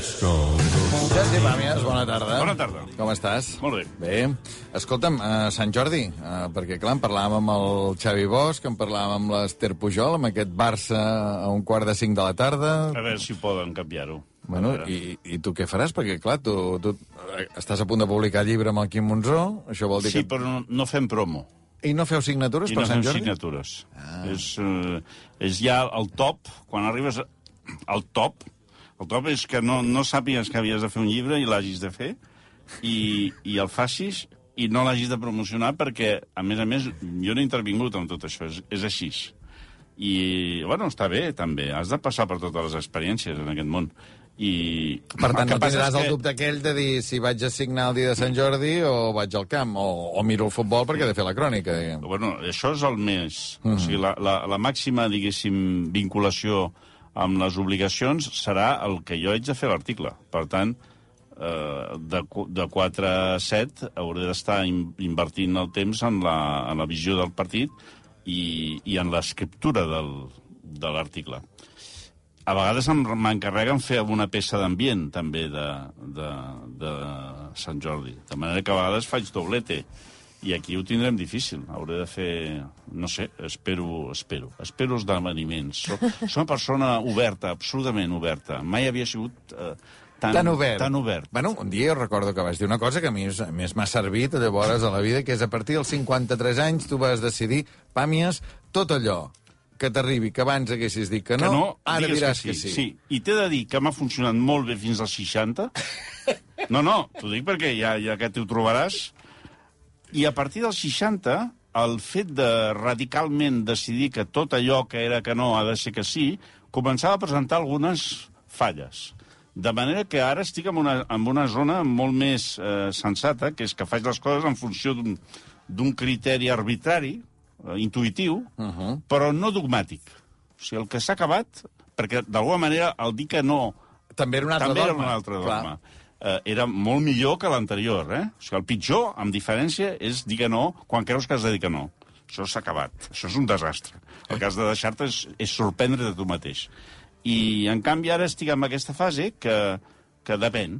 Sergi Pàmies, bona tarda. Bona tarda. Com estàs? Molt bé. Bé. Escolta'm, uh, Sant Jordi, uh, perquè clar, en parlàvem amb el Xavi Bosch, en parlàvem amb l'Ester Pujol, amb aquest Barça a un quart de cinc de la tarda... A veure si poden canviar-ho. Bueno, A i, i tu què faràs? Perquè, clar, tu, tu eh, estàs a punt de publicar llibre amb el Quim Monzó, això vol dir Sí, que... però no, no fem promo. I no feu signatures I per no Sant fem Jordi? signatures. Ah. És, és ja el top, quan arribes a- al top, el top és que no, no sàpigues que havies de fer un llibre i l'hagis de fer, i, i el facis i no l'hagis de promocionar perquè, a més a més, jo no he intervingut en tot això, és, és així. I, bueno, està bé, també. Has de passar per totes les experiències en aquest món. I, Per tant, el que no tindràs és el que- dubte aquell de dir si vaig a signar el dia de Sant Jordi o vaig al camp, o, o miro el futbol perquè he de fer la crònica, diguem. Bueno, això és el més... Mm. O sigui, la, la, la màxima, diguéssim, vinculació amb les obligacions serà el que jo haig de fer l'article. Per tant, eh, de, de 4 a 7 hauré d'estar in, invertint el temps en la, en la visió del partit i, i en l'escriptura de l'article. A vegades m'encarreguen fer alguna peça d'ambient, també, de, de, de Sant Jordi. De manera que a vegades faig doblete. I aquí ho tindrem difícil. Hauré de fer... No sé, espero, espero. Espero esdeveniments. Soc, soc una persona oberta, absolutament oberta. Mai havia sigut eh, tan, Tan obert. Tan obert. Bueno, un dia jo recordo que vas dir una cosa que a mi, més m'ha servit llavors a la vida, que és a partir dels 53 anys tu vas decidir, Pàmies, tot allò que t'arribi, que abans haguessis dit que no, que no ara diràs que que sí. sí. sí. I t'he de dir que m'ha funcionat molt bé fins als 60. No, no, t'ho dic perquè ja, ja que t'ho trobaràs. I a partir dels 60, el fet de radicalment decidir que tot allò que era que no ha de ser que sí, començava a presentar algunes falles. De manera que ara estic en una, en una zona molt més eh, sensata, que és que faig les coses en funció d'un criteri arbitrari, eh, intuïtiu, uh -huh. però no dogmàtic. O sigui, el que s'ha acabat, perquè d'alguna manera el dir que no També era un altre també dogma. era un altre Clar. Eh, era molt millor que l'anterior, eh? O sigui, el pitjor, amb diferència, és dir que no quan creus que has de dir que no. Això s'ha acabat. Això és un desastre. El que has de deixar-te és, és sorprendre de tu mateix. I, en canvi, ara estic en aquesta fase que, que depèn,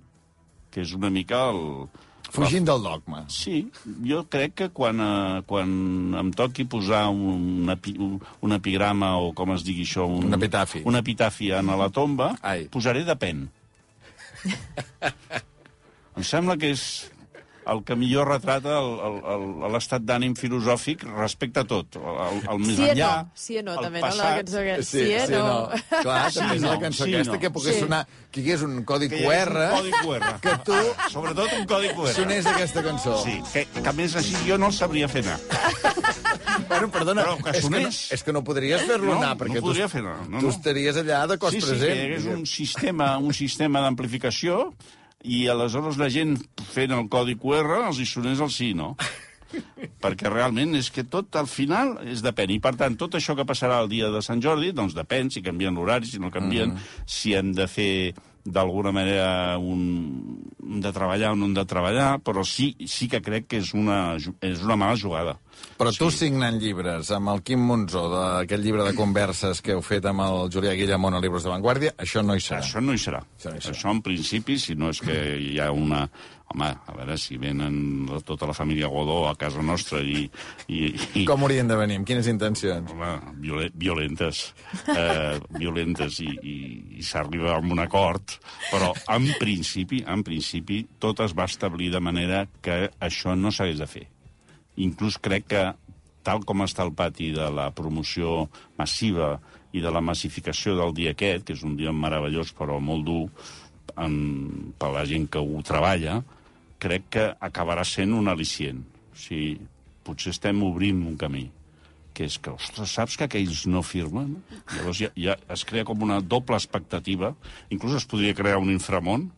que és una mica el... Fugint del dogma. Sí, jo crec que quan, eh, quan em toqui posar un, epi, un, un epigrama o com es digui això... Un, Un epitafi. Un epitafi a la tomba, Ai. posaré depèn. em sembla que és el que millor retrata l'estat d'ànim filosòfic respecte a tot. El, el més Sí enllà, no? Sí o no, el també, no? La passat, cançó que... Sí, Sí, o sí, no? no. Clar, Sí, també és la no, cançó sí, aquesta no. que pogués Sí. sonar... Que hi hagués un codi que hi hagués QR un codi QR. que tu Sobretot un codi QR. sonés aquesta cançó. Sí, que, que a més així jo no el sabria fer anar. Bueno, perdona, Però que és, que no, és que no podries fer-lo No, anar, no perquè podria tu, fer anar, no, tu no. estaries allà de cos sí, present. Sí, hi hagués un sistema, un sistema d'amplificació i aleshores la gent fent el codi QR els hi sonés el sí, no? perquè realment és que tot al final és depèn. I per tant, tot això que passarà el dia de Sant Jordi, doncs depèn si canvien l'horari, si no canvien, mm. si hem de fer d'alguna manera un, un de treballar o no hem de treballar, però sí, sí que crec que és una, és una mala jugada. Però tu signant llibres amb el Quim Monzó, d'aquest llibre de converses que heu fet amb el Julià Guillamón a Libros de Vanguardia, això no hi serà. Això no hi serà. Això no hi serà. Això, en principi, si no és que hi ha una... Home, a veure, si venen tota la família Godó a casa nostra i... i, i Com haurien de venir? Amb quines intencions? Home, viole, violentes, eh, violentes i, i, i s'arriba a un acord, però en principi, en principi, tot es va establir de manera que això no s'hagués de fer. Inclús crec que, tal com està el pati de la promoció massiva i de la massificació del dia aquest, que és un dia meravellós però molt dur en, per la gent que ho treballa, crec que acabarà sent un al·licient. O sigui, potser estem obrint un camí que és que, ostres, saps que aquells no firmen? Llavors ja, ja es crea com una doble expectativa. Inclús es podria crear un inframont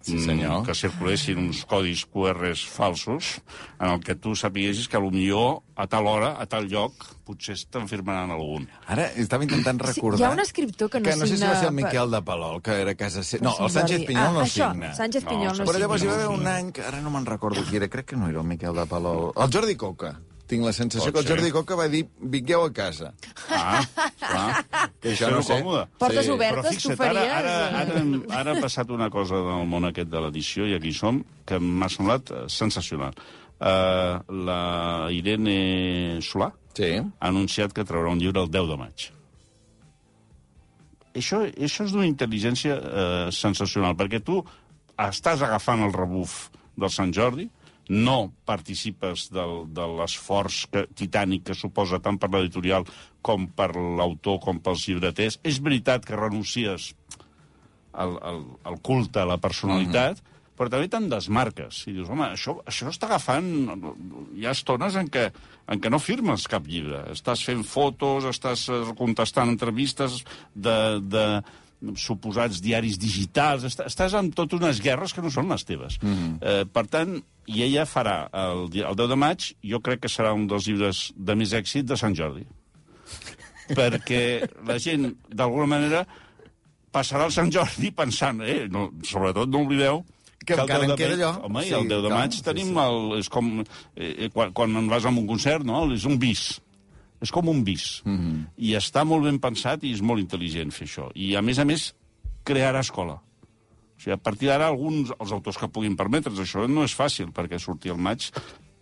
Sí, senyor. mm, que circulessin uns codis QRs falsos en el que tu sapiguessis que potser a tal hora, a tal lloc, potser te'n firmaran algun. Ara estava intentant Sí, recordar... hi ha un escriptor que no que no sé si signa va ser el Miquel de Palol, que era a casa seva. No, el Sant Sánchez Jordi. Pinyol ah, no això, signa. Sánchez No, Pinyol no, Però llavors hi va signa. haver un any, que ara no me'n recordo qui era, crec que no era el Miquel de Palol. El Jordi Coca. Tinc la sensació Pot que el. Jordi Coca va dir, vingueu a casa. Ah, clar. Que això no sé. còmode. Portes Sí. obertes, Però tu fixa't, faries... ara, ara, eh? ara, ara ha passat una cosa del món aquest de l'edició, i aquí som, que m'ha semblat eh, sensacional. Uh, la Irene Solà Sí. ha anunciat que traurà un llibre el 10 de maig. Això, això és d'una intel·ligència eh, sensacional, perquè tu estàs agafant el rebuf del Sant Jordi, no participes del, de l'esforç titànic que suposa tant per l'editorial com per l'autor com pels llibreters. És veritat que renuncies al, al, al culte, a la personalitat, però també te'n desmarques. I dius, home, això, això està agafant... Hi ha estones en què, en què no firmes cap llibre. Estàs fent fotos, estàs eh, contestant entrevistes de, de suposats diaris digitals, est- estàs amb totes unes guerres que no són les teves. Mm -hmm. eh, per tant, i ella farà el, el 10 de maig, jo crec que serà un dels llibres de més èxit de Sant Jordi. perquè la gent, d'alguna manera, passarà el Sant Jordi pensant, eh, no, sobretot no oblideu Que el encara 10 en queda allò. Home, Sí, el 10 de clar, maig sí, tenim sí. el... És com... Eh, quan, quan vas a un concert, no? És un bis. És com un bis. Mm Mhm. -hmm. I està molt ben pensat i és molt intel·ligent fer això. I, a més a més, crearà escola. O sigui, a partir d'ara, alguns, els autors que puguin permetre's, això no és fàcil, perquè sortir al maig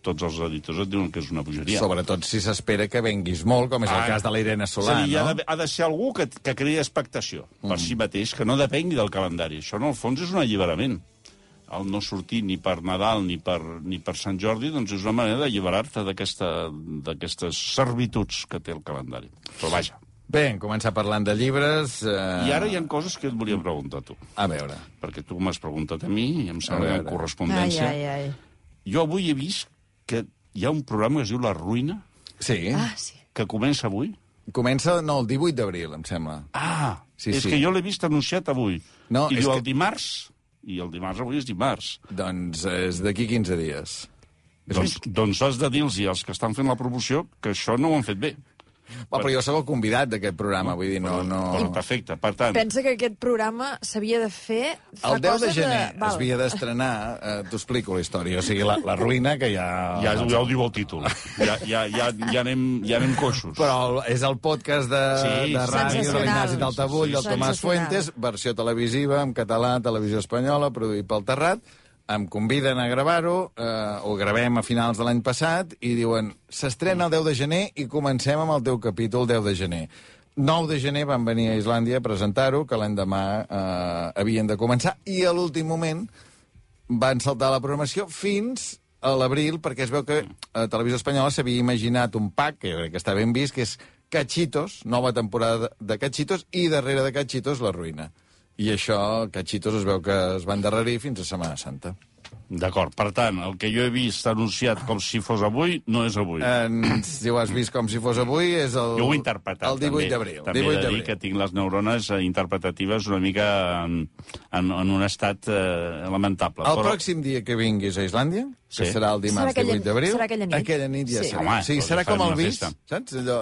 tots els editors et diuen que és una bogeria. Sobretot si s'espera que venguis molt, com és el Ah, cas de la Irene Solà, a dir, no? ha, de, ha de ser algú que, que creï expectació mm. per si mateix, que no depengui del calendari. Això, en el fons, és un alliberament. El no sortir ni per Nadal ni per, ni per Sant Jordi doncs és una manera d'alliberar-te d'aquesta- d'aquestes servituds que té el calendari. Però vaja. Bé, hem començat parlant de llibres... Eh... I ara hi ha coses que et volia preguntar a tu. A veure. Perquè tu m'has preguntat a mi i em sembla que en veure. Ai, correspondència... ai, ai. Jo avui he vist que hi ha un programa que es diu La Ruïna, Sí. Ah, sí. que comença avui. Comença, no, el 18 d'abril, em sembla. Ah, Sí, és sí. que jo l'he vist anunciat avui. No, I és diu que- el dimarts, i el dimarts avui és dimarts. Doncs és d'aquí 15 dies. Doncs, doncs has de dir-los als que estan fent la promoció que això no ho han fet bé. Va, però jo sóc el convidat d'aquest programa, vull dir, no... no... Perfecte, per tant... Pensa que aquest programa s'havia de fer fa El 10 de gener Val. es havia d'estrenar, eh, t'ho explico la història, o sigui, la, la ruïna que ja... Ja, ja ho diu el títol. Ja, ja, ja, ja, anem, ja anem coixos. Però el, és el podcast de, Sí, de ràdio de l'Ignasi Taltabull, del Tomàs. Fuentes, versió televisiva, en català, televisió espanyola, produït pel Terrat. Em conviden a gravar-ho, eh, ho gravem a finals de l'any passat, i diuen, s'estrena el 10 de gener i comencem amb el teu capítol 10 de gener. 9 de gener van venir a Islàndia a presentar-ho, que l'endemà eh, havien de començar, i a l'últim moment van saltar la programació fins a l'abril, perquè es veu que a Televisió Espanyola s'havia imaginat un pack, que crec que està ben vist, que és Cachitos, nova temporada de Cachitos, i darrere de Cachitos, La Ruïna. I això, Cachitos, es veu que es va endarrerir fins a Setmana Santa. D'acord, per tant, el que jo he vist anunciat com si fos avui, no és avui. En, si ho has vist com si fos avui, és el, Jo ho he interpretat. el 18 també. d'abril. També 18 he de dir que tinc les neurones eh, interpretatives una mica en, en, en un estat eh, lamentable. El pròxim dia que vinguis a Islàndia, que Sí. serà el dimarts Serà aquella- 18 d'abril... serà aquella nit. Aquella nit ja Sí. serà. Home, sí, doncs serà com el una vis, festa. saps? Allò...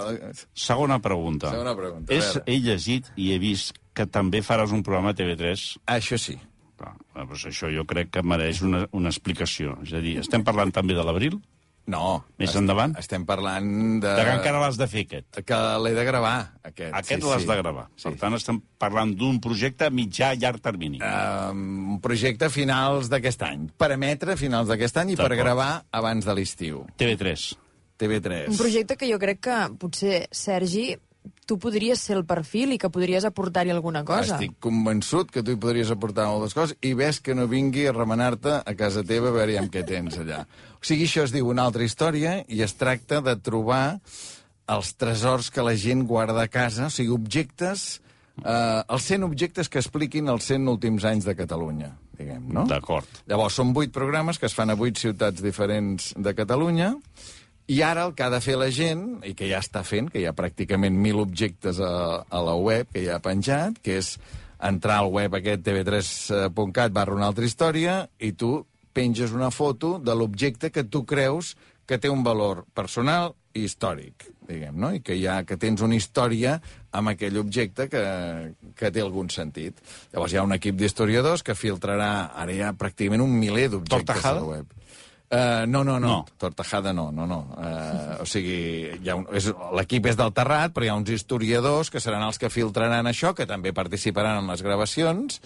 Segona pregunta. Segona pregunta, És, he llegit i he vist que també faràs un programa a TV3 Això sí. Clar, doncs això jo crec que mereix una, una explicació. És a dir, estem parlant també de l'abril? No. Més estem- endavant? Estem parlant de... De que encara l'has de fer, aquest. Que l'he de gravar, aquest. Aquest sí, l'has sí. de gravar. Sí. Per tant, estem parlant d'un projecte a mitjà i llarg termini. Um, un projecte a finals d'aquest any. Per emetre a finals d'aquest any i per gravar abans de l'estiu. TV3. TV3. Un projecte que jo crec que potser, Sergi, tu podries ser el perfil i que podries aportar-hi alguna cosa. Estic convençut que tu hi podries aportar moltes coses i ves que no vingui a remenar-te a casa teva a veure amb què tens allà. O sigui, això es diu una altra història i es tracta de trobar els tresors que la gent guarda a casa, o sigui, objectes, eh, els 100 objectes que expliquin els 100 últims anys de Catalunya, diguem, no? D'acord. Llavors, són vuit programes que es fan a vuit ciutats diferents de Catalunya, i ara el que ha de fer la gent, i que ja està fent, que hi ha pràcticament mil objectes a, a la web que ja ha penjat, que és entrar al web aquest tv3.cat barra una altra història i tu penges una foto de l'objecte que tu creus que té un valor personal i històric, diguem, no? I que, hi ha, que tens una història amb aquell objecte que, que té algun sentit. Llavors hi ha un equip d'historiadors que filtrarà, ara hi ha pràcticament un miler d'objectes a la web. Uh, no, no, no, No. Tortajada no, no, no. Uh, o sigui, l'equip és del Terrat, però hi ha uns historiadors que seran els que filtraran això, que també participaran en les gravacions,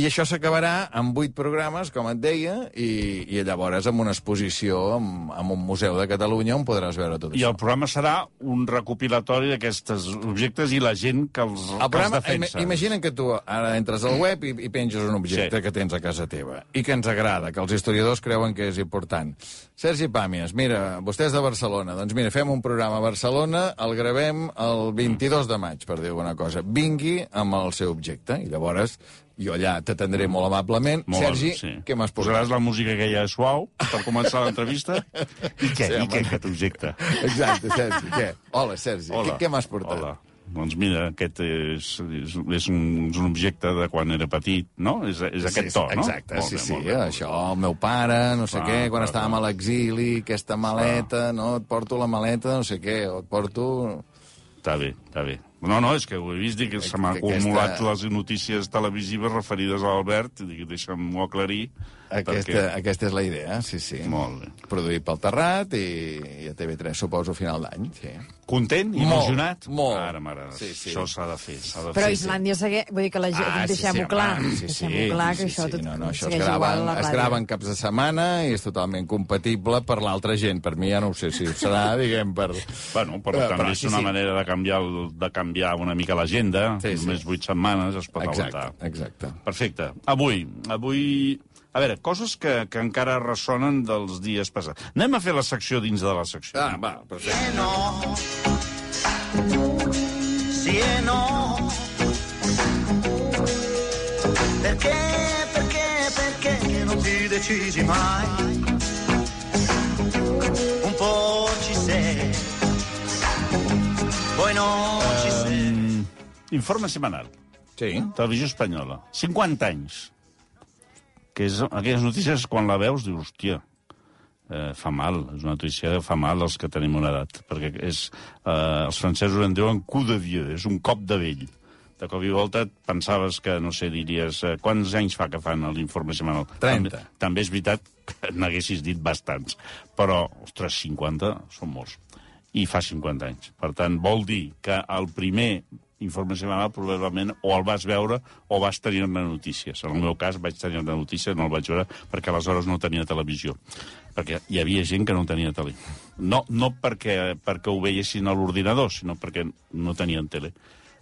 i això s'acabarà amb vuit programes, com et deia, i, i llavors amb una exposició en, en un museu de Catalunya on podràs veure tot I això. el programa serà un recopilatori d'aquests objectes i la gent que els, El que els programa, defensa. ima- imagina que tu ara entres al web i, i penges un objecte Sí. que tens a casa teva i que ens agrada, que els historiadors creuen que és important. Sergi Pàmies, mira, vostè és de Barcelona, doncs mira, fem un programa a Barcelona, el gravem el 22 de maig, per dir alguna cosa. Vingui amb el seu objecte i llavors jo allà t'atendré molt amablement. Molt, Sergi, sí. què m'has Posaràs posat? la música aquella suau per començar l'entrevista? I què? Sí, I què, aquest objecte? Exacte, Sergi, què? Hola, Sergi, Hola. què, què m'has portat? Hola. Doncs mira, aquest és, és, és, un, és un objecte de quan era petit, no? És, és aquest sí, to, no? Exacte, Molt sí, bé, sí. bé, això, el meu pare, no sé Clar, què, quan clar, estàvem clar. a l'exili, aquesta maleta, no, et porto la maleta, no sé què, o et porto... Està bé, està bé. No, no, és que ho he vist i que se m'han Que aquesta- acumulat les notícies televisives referides a Albert, i dic, deixa'm-ho aclarir. Aquesta, perquè... aquesta és la idea, sí, sí. Molt bé. Produït pel Terrat i, i a TV3, suposo, a final d'any, sí. Content? Molt, Il·lusionat? molt. Ara, mare, Sí, sí. això s'ha de fer, de Però fer. Islàndia segueix... Vull dir que la gent... Ah, sí, Deixem-ho sí, clar. home, sí, sí, Deixem-ho clar, que sí, això sí, tot no, no, això es la es ràdio. grava en caps de setmana i és totalment compatible per l'altra gent. Per mi ja no ho sé si ho serà, diguem, per... Bueno, però Eh, també sí, és una sí. manera de canviar, el, de canviar una mica l'agenda. Sí, sí. Només vuit setmanes es pot Exacte, aguantar. exacte. Perfecte. Avui, avui... A veure, coses que, que encara ressonen dels dies passats. Anem a fer la secció dins de la secció. Ah, va, perfecte. no, sì e no. Perché, perché, perché non ti decisi mai? Un po' ci sei, poi non ci sei. Mm, informe setmanal. Sí. Televisió espanyola. 50 anys. Que és aquelles notícies, quan la veus, dius, hòstia, eh, fa mal, és una notícia que fa mal als que tenim una edat, perquè és, eh, els francesos en diuen coup de vieux, és un cop de vell. De cop i volta pensaves que, no sé, diries, eh, quants anys fa que fan l'informe setmanal? 30. També, també és veritat que n'haguessis dit bastants, però, ostres, 50 són molts. I fa 50 anys. Per tant, vol dir que el primer informe setmanal probablement o el vas veure o vas tenir-ne notícies. En el meu cas vaig tenir-ne notícies, no el vaig veure perquè aleshores no tenia televisió. Perquè hi havia gent que no tenia tele. No, no perquè, perquè ho veiessin a l'ordinador, sinó perquè no tenien tele.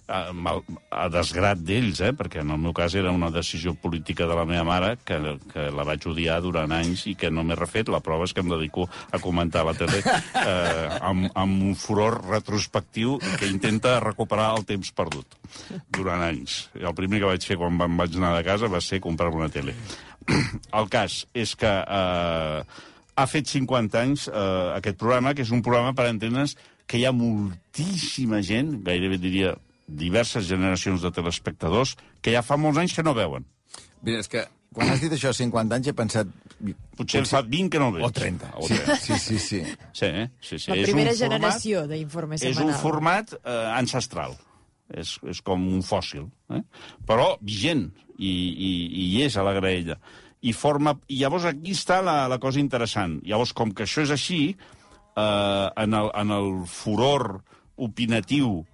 A, mal, a desgrat d'ells, eh? perquè en el meu cas era una decisió política de la meva mare que, que la vaig odiar durant anys i que no m'he refet. La prova és que em dedico a comentar la tele eh, amb, amb un furor retrospectiu que intenta recuperar el temps perdut durant anys. I el primer que vaig fer quan em vaig anar de casa va ser comprar una tele. El cas és que eh, ha fet 50 anys eh, aquest programa, que és un programa, per entendre's, que hi ha moltíssima gent, gairebé diria diverses generacions de telespectadors, que ja fa molts anys que no veuen. Mira, és que quan has dit això 50 anys he pensat... Potser en fa 20 que no veig. O 30. O Sí, 30. sí, sí. sí. Sí, eh? sí, sí. La És primera un format- generació d'informe És setmanal. un format eh, ancestral. És, és com un fòssil. Eh? Però vigent, i, i, i hi és a la graella. I, forma, I llavors aquí està la, la cosa interessant. Llavors, com que això és així, eh, en, el, en el furor opinatiu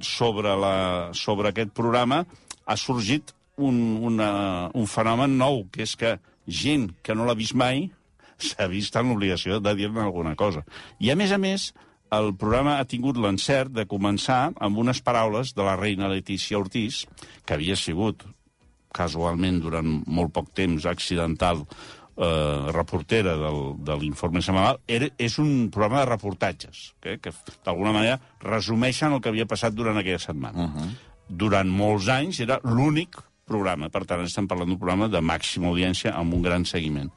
sobre, la, sobre aquest programa ha sorgit un, una, un fenomen nou, que és que gent que no l'ha vist mai s'ha vist en l'obligació de dir-ne alguna cosa. I, a més a més, el programa ha tingut l'encert de començar amb unes paraules de la reina Letícia Ortiz, que havia sigut casualment durant molt poc temps accidental eh, reportera del, de l'informe setmanal, era, és un programa de reportatges, que, que d'alguna manera resumeixen el que havia passat durant aquella setmana. Uh -huh. Durant molts anys era l'únic programa, per tant estem parlant d'un programa de màxima audiència amb un gran seguiment.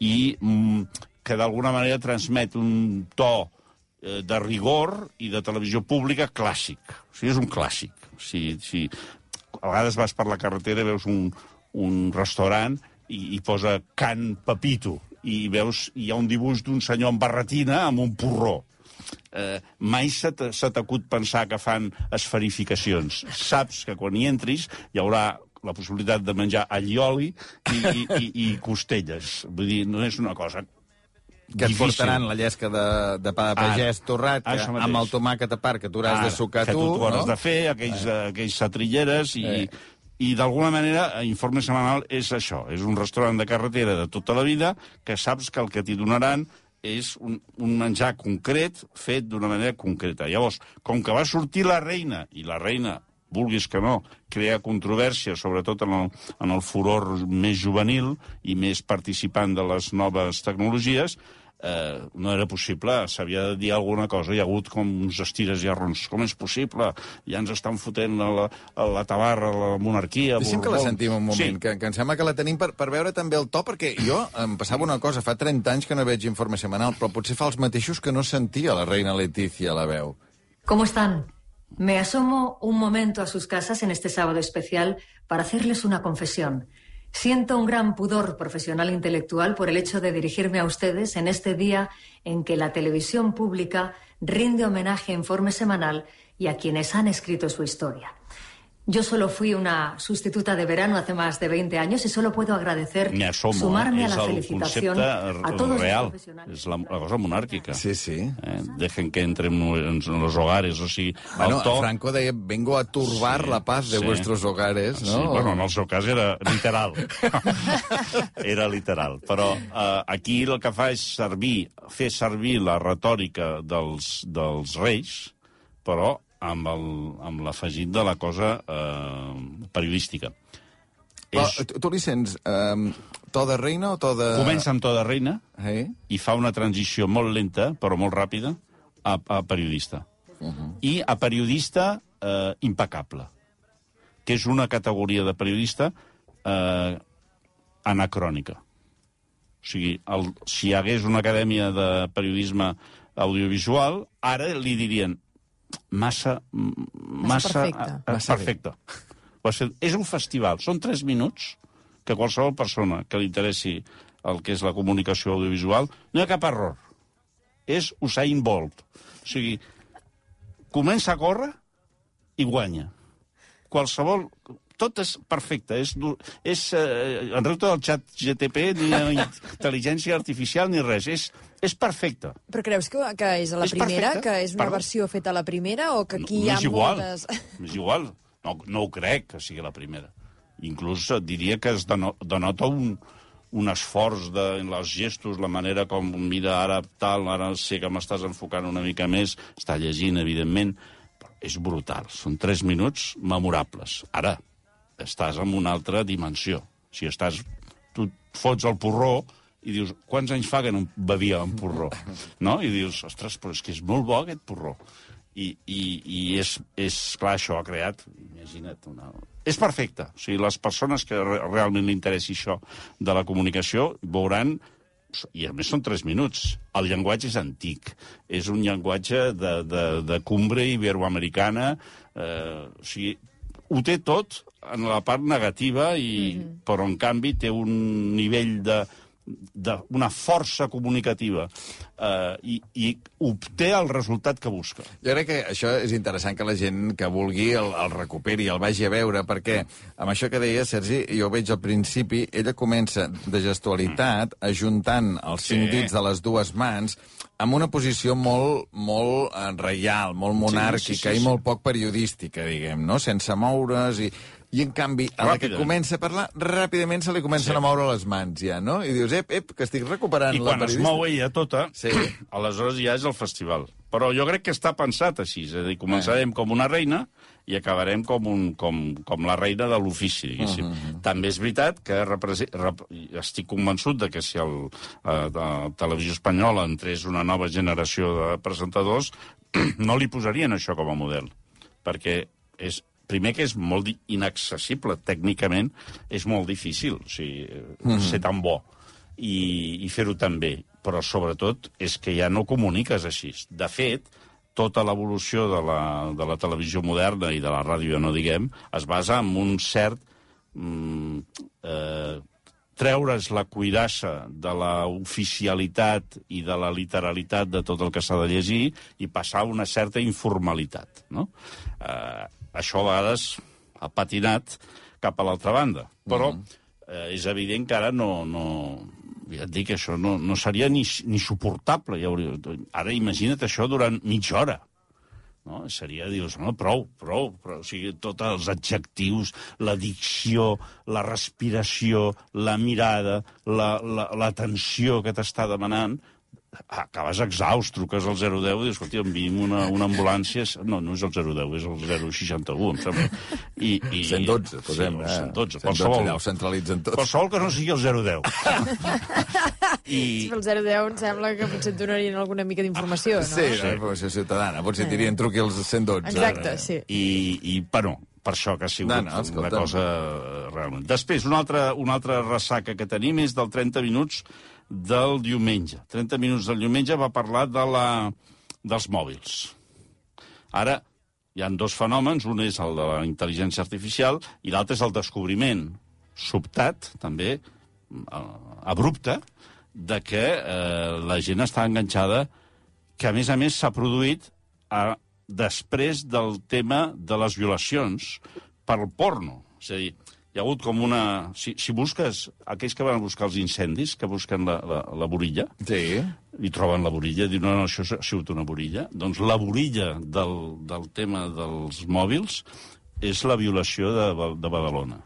I mm, que d'alguna manera transmet un to eh, de rigor i de televisió pública clàssic. O sigui, és un clàssic. O sigui, si, a vegades vas per la carretera i veus un, un restaurant i, i posa Can Pepito i veus hi ha un dibuix d'un senyor amb barretina amb un porró. Eh, mai se t- se t'acut pensar que fan esferificacions. Saps que quan hi entris hi haurà la possibilitat de menjar allioli i, i, i, i costelles. Vull dir, no és una cosa que et difícil. portaran la llesca de, de pa de pagès torrat, que, amb el tomàquet a part, que tu hauràs de sucar que tu, tu, tu has no? de fer, aquells, eh. aquells satrilleres, i, Eh. I d'alguna manera, eh, Informe Semanal és això, és un restaurant de carretera de tota la vida que saps que el que t'hi donaran és un, un menjar concret fet d'una manera concreta. Llavors, com que va sortir la reina, i la reina vulguis que no, crea controvèrsia, sobretot en el, en el furor més juvenil i més participant de les noves tecnologies, eh, no era possible, s'havia de dir alguna cosa, hi ha hagut com uns estires i arrons. Com és possible? Ja ens estan fotent a la, a la tabarra, a la monarquia... Deixem que la Borbó. sentim un moment, Sí. que, que em sembla que la tenim per, per veure també el to, perquè jo em passava una cosa, fa 30 anys que no veig informe setmanal, però potser fa els mateixos que no sentia la reina Letícia a la veu. ¿Cómo están? Me asomo un momento a sus casas en este sábado especial para hacerles una confesión. Siento un gran pudor profesional e intelectual por el hecho de dirigirme a ustedes en este día en que la televisión pública rinde homenaje en forma semanal y a quienes han escrito su historia. Yo solo fui una sustituta de verano hace más de 20 años y solo puedo agradecer asomo, sumarme eh? a és la el felicitación a todos real, los profesionales. és la, la cosa monàrquica. Sí, sí. Eh? Dejen que entren en, en los hogares, o sigui, Bueno, el to... Franco deia, vengo a turbar Sí, la paz de sí. vuestros hogares, no? Sí, bueno, en el seu cas era literal. era literal. Però eh, aquí el que fa és servir, fer servir la retòrica dels, dels reis, però amb l'afegit de la cosa eh, periodística. Però, És, tu, tu li sents eh, to de reina o to de... comença amb to de reina Eh? i fa una transició molt lenta, però molt ràpida, a, a periodista. Uh -huh. I a periodista eh, impecable, que és una categoria de periodista eh, anacrònica. O sigui, el, si hi hagués una acadèmia de periodisme audiovisual, ara li dirien massa... massa perfecte. eh, bé. perfecte. Ho has fet- És un festival, són tres minuts que qualsevol persona que li interessi el que és la comunicació audiovisual, no hi ha cap error. És Usain Bolt. O sigui, comença a córrer i guanya. Qualsevol... Tot és perfecte. És, és eh, en repte del xat GTP, ni intel·ligència artificial, ni res. És, és perfecte. Però creus que, que és a la És primera, perfecte. que és una Perdó. versió feta a la primera, o que aquí no, hi ha és igual. moltes... És igual. No, no ho crec que sigui la primera. Inclús diria que es deno, denota un, un esforç de, en els gestos, la manera com mira ara tal, ara sé que m'estàs enfocant una mica més, està llegint, evidentment, però és brutal. Són tres minuts memorables. Ara, estàs en una altra dimensió. Si estàs... Tu fots el porró i dius, quants anys fa que no bevia un porró? No? I dius, ostres, però és que és molt bo aquest porró. I, i, i és, és clar, això ha creat, imagina't, una... És perfecte. O sigui, les persones que re realment li interessi això de la comunicació veuran i a més són tres minuts. El llenguatge és antic. És un llenguatge de, de, de cumbre iberoamericana. Eh, o sigui, ho té tot en la part negativa, i, mm -hmm. però en canvi té un nivell de, de una força comunicativa eh, i, i obté el resultat que busca. Jo crec que això és interessant que la gent que vulgui el, el recuperi, el vagi a veure, perquè amb això que deia Sergi, jo ho veig al principi, ella comença de gestualitat, ajuntant els cinc Sí. dits de les dues mans, amb una posició molt, molt eh, reial, molt monàrquica sí, sí, sí. i molt poc periodística, diguem, no? Sense moure's i... I, en canvi, a la que comença a parlar, ràpidament se li comencen Sí. a moure les mans, ja, no? I dius, ep, ep, que estic recuperant I la quan es periodista. mou ella tota, Sí. aleshores ja és el festival. Però jo crec que està pensat així, és a dir, començarem com una reina i acabarem com, un, com, com la reina de l'ofici, diguéssim. Uh -huh. També és veritat que represe- rep estic convençut de que si el, eh, la televisió espanyola entrés una nova generació de presentadors, no li posarien això com a model, perquè és primer que és molt inaccessible tècnicament, és molt difícil o sigui, uh -huh. ser tan bo i, i fer-ho tan bé. Però, sobretot, és que ja no comuniques així. De fet, tota l'evolució de, la, de la televisió moderna i de la ràdio, ja no diguem, es basa en un cert... Mm, eh, treure's la cuirassa de la oficialitat i de la literalitat de tot el que s'ha de llegir i passar a una certa informalitat. No? Eh, això a vegades ha patinat cap a l'altra banda, però eh, és evident que ara no, no, ja et dic, això no, no seria ni, ni suportable. Ja hauria... Ara imagina't això durant mitja hora. No? Seria, dius, no, prou, prou, prou. O sigui, tots els adjectius, la dicció, la respiració, la mirada, la, la, la que t'està demanant, acabes exhaust, truques al 010 i dius, escolta, enviï'm una, una ambulància... No, no és el 010, és el 061, em sembla. I, i, 112, posem. Sí, eh? 112, 112, qualsevol. allà ho centralitzen tot. Qualsevol que no sigui el 010. I, Sí, pel 010 em sembla que potser et donarien alguna mica d'informació, no? Sí, no, informació ciutadana. Potser dirien truqui als 112. Exacte, sí. i, i bueno, per això que ha sigut No, no, una escolta'm. cosa realment. Després, una altra, una altra ressaca que tenim és del 30 minuts del diumenge. 30 minuts del diumenge va parlar de la, dels mòbils. Ara, hi han dos fenòmens, un és el de la intel·ligència artificial i l'altre és el descobriment sobtat, també, eh, abrupte, de que eh, la gent està enganxada, que a més a més s'ha produït a, després del tema de les violacions per porno. És a dir, hi ha hagut com una... Si, si busques, aquells que van a buscar els incendis, que busquen la, la, la borilla, Sí. i troben la borilla, diuen, no, no, això ha sigut una borilla. Doncs la borilla del, del tema dels mòbils és la violació de, de Badalona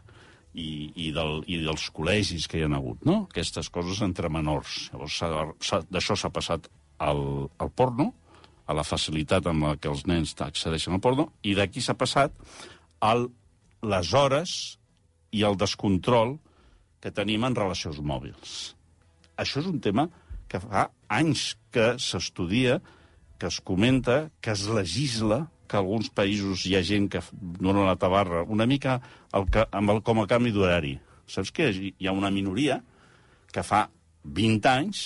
i, i, del, i dels col·legis que hi ha hagut, no? Aquestes coses entre menors. Llavors, d'això s'ha passat al, al porno, a la facilitat amb la que els nens accedeixen al porno, i d'aquí s'ha passat al, les hores i el descontrol que tenim en relació als mòbils. Això és un tema que fa anys que s'estudia, que es comenta, que es legisla, que alguns països hi ha gent que dona la tabarra, una mica el que, amb el, com a canvi d'horari. Saps què? Hi ha una minoria que fa 20 anys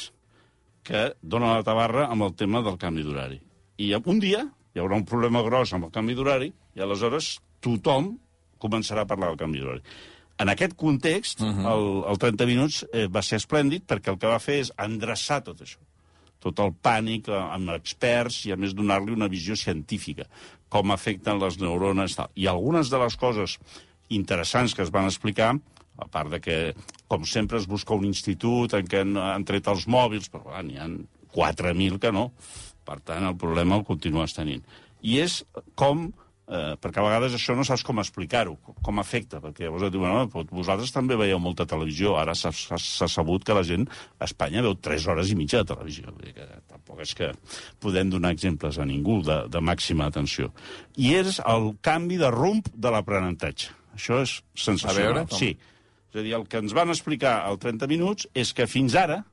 que dona la tabarra amb el tema del canvi d'horari. I un dia hi haurà un problema gros amb el canvi d'horari i aleshores tothom començarà a parlar del canvi d'horari. En aquest context, uh -huh. el, el 30 minuts eh, va ser esplèndid perquè el que va fer és endreçar tot això tot el pànic eh, amb experts i, a més, donar-li una visió científica, com afecten les neurones. Tal. I algunes de les coses interessants que es van explicar, a part de que, com sempre, es busca un institut en què han, han tret els mòbils, però n'hi ha 4.000 que no. Per tant, el problema el continues tenint. I és com eh, perquè a vegades això no saps com explicar-ho, com afecta, perquè llavors et diuen, no, però vosaltres també veieu molta televisió, ara s'ha sabut que la gent a Espanya veu 3 hores i mitja de televisió, vull dir que tampoc és que podem donar exemples a ningú de, de màxima atenció. I és el canvi de rumb de l'aprenentatge. Això és sensacional. A veure, com? sí. És a dir, el que ens van explicar al 30 minuts és que fins ara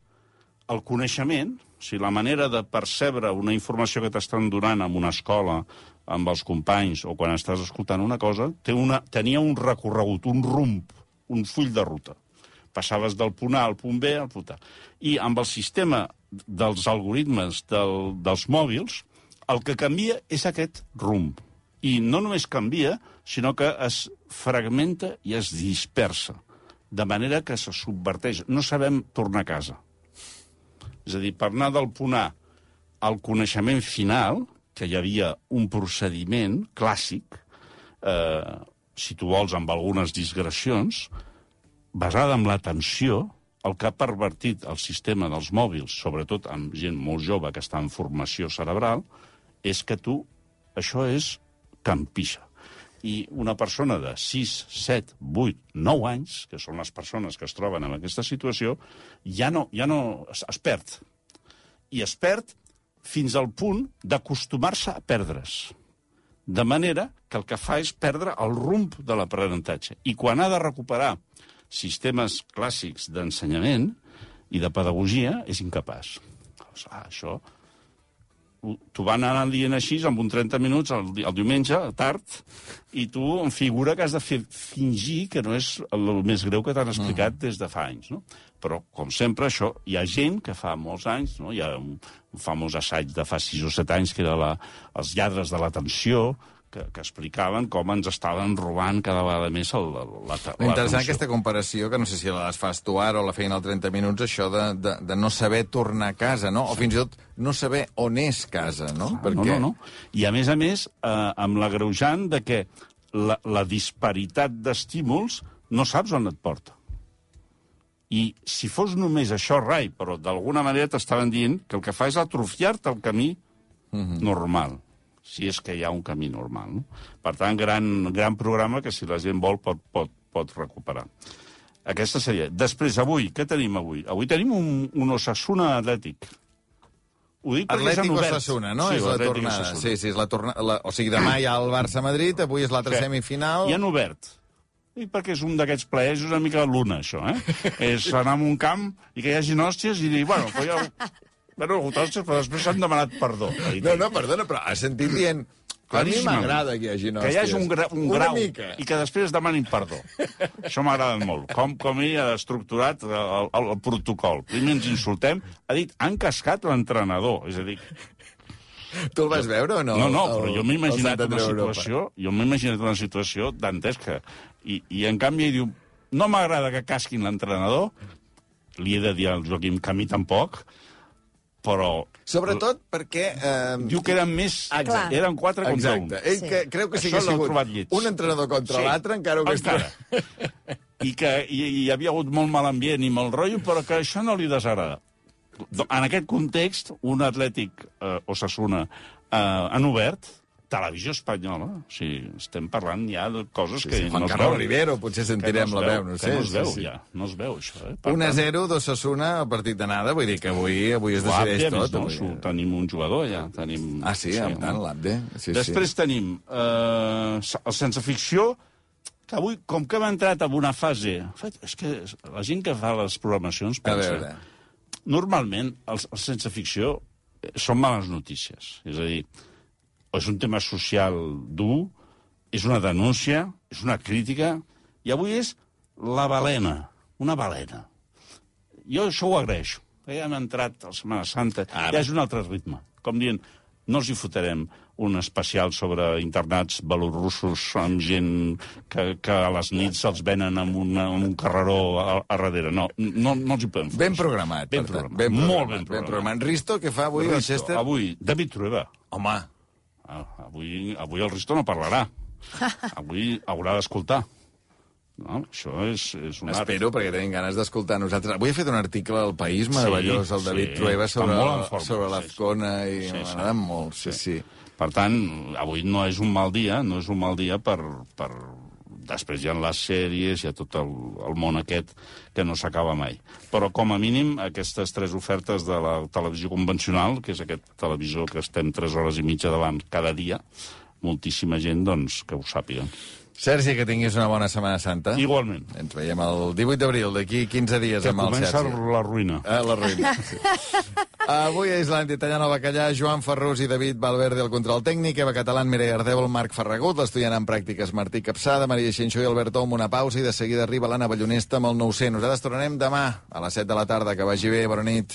el coneixement, o sigui, la manera de percebre una informació que t'estan donant en una escola, amb els companys, o quan estàs escoltant una cosa, té una, tenia un recorregut, un rumb, un full de ruta. Passaves del punt A al punt B al punt A. I amb el sistema dels algoritmes del, dels mòbils, el que canvia és aquest rumb. I no només canvia, sinó que es fragmenta i es dispersa, de manera que se subverteix. No sabem tornar a casa. És a dir, per anar del punt A al coneixement final, que hi havia un procediment clàssic, eh, si tu vols, amb algunes digressions, basada en l'atenció, el que ha pervertit el sistema dels mòbils, sobretot amb gent molt jove que està en formació cerebral, és que tu, això és campixa. I una persona de 6, 7, 8, 9 anys, que són les persones que es troben en aquesta situació, ja no, ja no es, es perd. I es perd fins al punt d'acostumar-se a perdre's. De manera que el que fa és perdre el rumb de l'aprenentatge. I quan ha de recuperar sistemes clàssics d'ensenyament i de pedagogia, és incapaç. Ah, això ho- t'ho van anar dient així, amb un 30 minuts, el, el diumenge, tard, i tu em figura que has de fer, fingir que no és el, el més greu que t'han explicat des de fa anys, no? Però, com sempre, això, hi ha gent que fa molts anys, no? hi ha un, un famós assaig de fa 6 o 7 anys, que era la, els lladres de l'atenció, que, que explicaven com ens estaven robant cada vegada més el, la, la, Interessant l'atenció. aquesta comparació, que no sé si les fas tu ara o la feina al 30 minuts, això de, de, de no saber tornar a casa, no? O fins i tot no saber on és casa, no? Ah, No, no, no. I a més a més, eh, amb l'agreujant de que la, la disparitat d'estímuls no saps on et porta. I si fos només això, rai, però d'alguna manera t'estaven dient que el que fa és atrofiar-te el camí normal, si és que hi ha un camí normal. No? Per tant, gran, gran programa que si la gent vol pot, pot, pot recuperar. Aquesta seria. Després, avui, què tenim avui? Avui tenim un, un Osasuna atlètic. Ho dic perquè Atlètic. Osasuna, no? Sí, és la tornada. Osasuna. Sí, sí, és la tornada. La... O sigui, demà hi ha el Barça-Madrid, avui és l'altra Que semifinal. I han obert. I perquè és un d'aquests plaers, és una mica l'una, això, eh? és anar a un camp i que hi hagi hòsties i dir, bueno, però ja... Bueno, hòsties, però després s'han demanat perdó. No, no, perdona, però has sentit dient... A mi m'agrada que hi hagi que hi hagi un, gra un grau mica. i que després demanin perdó. Això m'agrada molt. Com, com ell ha estructurat el, el, el protocol. Primer ens insultem, ha dit, han cascat l'entrenador. És a dir, Tu el vas veure o no? no, no, El- però jo m'he imaginat una situació, jo m'he imaginat una situació dantesca. I, I en canvi ell diu, no m'agrada que casquin l'entrenador, li he de dir al Joaquim que a mi tampoc, però Sobretot perquè... Eh, diu que eren més... Clar. Eren quatre contra un. Exacte. Ell Sí. que, creu que Això hagués l'heu sigut trobat lleig. un entrenador contra Sí. l'altre, encara ho hagués Encara. trobat. I que hi, hi havia hagut molt mal ambient i molt rotllo, però que això no li desagrada. En aquest context, un atlètic eh, Osasuna eh, han obert televisió espanyola. O sigui, estem parlant ja de coses que Juan no es Carlos veuen. Rivero, potser sentirem es la veu, no sé. no es sí, veu, sí. ja. No es veu, això. Eh? Per 1 a tant, 0 d'Ossassuna al partit d'anada, vull dir que avui, avui es decideix a més, tot. no? avui. Su- Tenim un jugador allà. Tenim... Ah, sí, amb tant, l'Abde. Sí, Després tenim eh, el sense ficció, que avui, com que hem entrat en una fase... És que la gent que fa les programacions sí. A pensa... veure, Normalment, els, els sense ficció eh, són males notícies. És a dir, és un tema social dur, és una denúncia, és una crítica, i avui és la balena, una balena. Jo això ho agraeixo. Ja hem entrat a la Setmana Santa, Ara. ja és un altre ritme. Com dient, no els hi fotrem un especial sobre internats belorussos amb gent que, que a les nits se'ls venen amb, una, amb un carreró a, a darrere. No, no, no els hi podem fer. ben programat. Ben programat. Ben Molt programat, ben programat. programat. Risto, què fa avui Risto, Chester? Avui, David Trueba. Home, Ah, avui, avui el Risto no parlarà. Avui haurà d'escoltar. No? Això és, és un art. espero, perquè tenim ganes d'escoltar nosaltres. Avui he fet un article al País meravellós, el sí, David Trueba, està sobre, forma, sobre sí, l'Azcona, i Sí, sí. m'ha agradat molt, sí, sí. Per tant, avui no és un mal dia, no és un mal dia per... per... Després hi ha les sèries, hi ha tot el, el món aquest que no s'acaba mai. Però, com a mínim, aquestes tres ofertes de la televisió convencional, que és aquest televisor que estem tres hores i mitja davant cada dia, moltíssima gent, doncs, que ho sàpiga. Sergi, que tinguis una bona Setmana Santa. Igualment. Ens veiem el 18 d'abril, d'aquí 15 dies, Que amb el comença Sergi. la ruïna. Ah, la ruïna. Sí. Avui a Islàndia, Tallana Bacallà, Joan Ferrus i David Valverde, el control tècnic, Eva Catalán, Mireia Ardèvol, Marc Ferragut, l'estudiant en pràctiques Martí Capçada, Maria Xinxó i Alberto amb una pausa i de seguida arriba l'Anna Ballonesta amb el 900. Nosaltres tornarem demà a les 7 de la tarda. Que vagi bé, bona nit.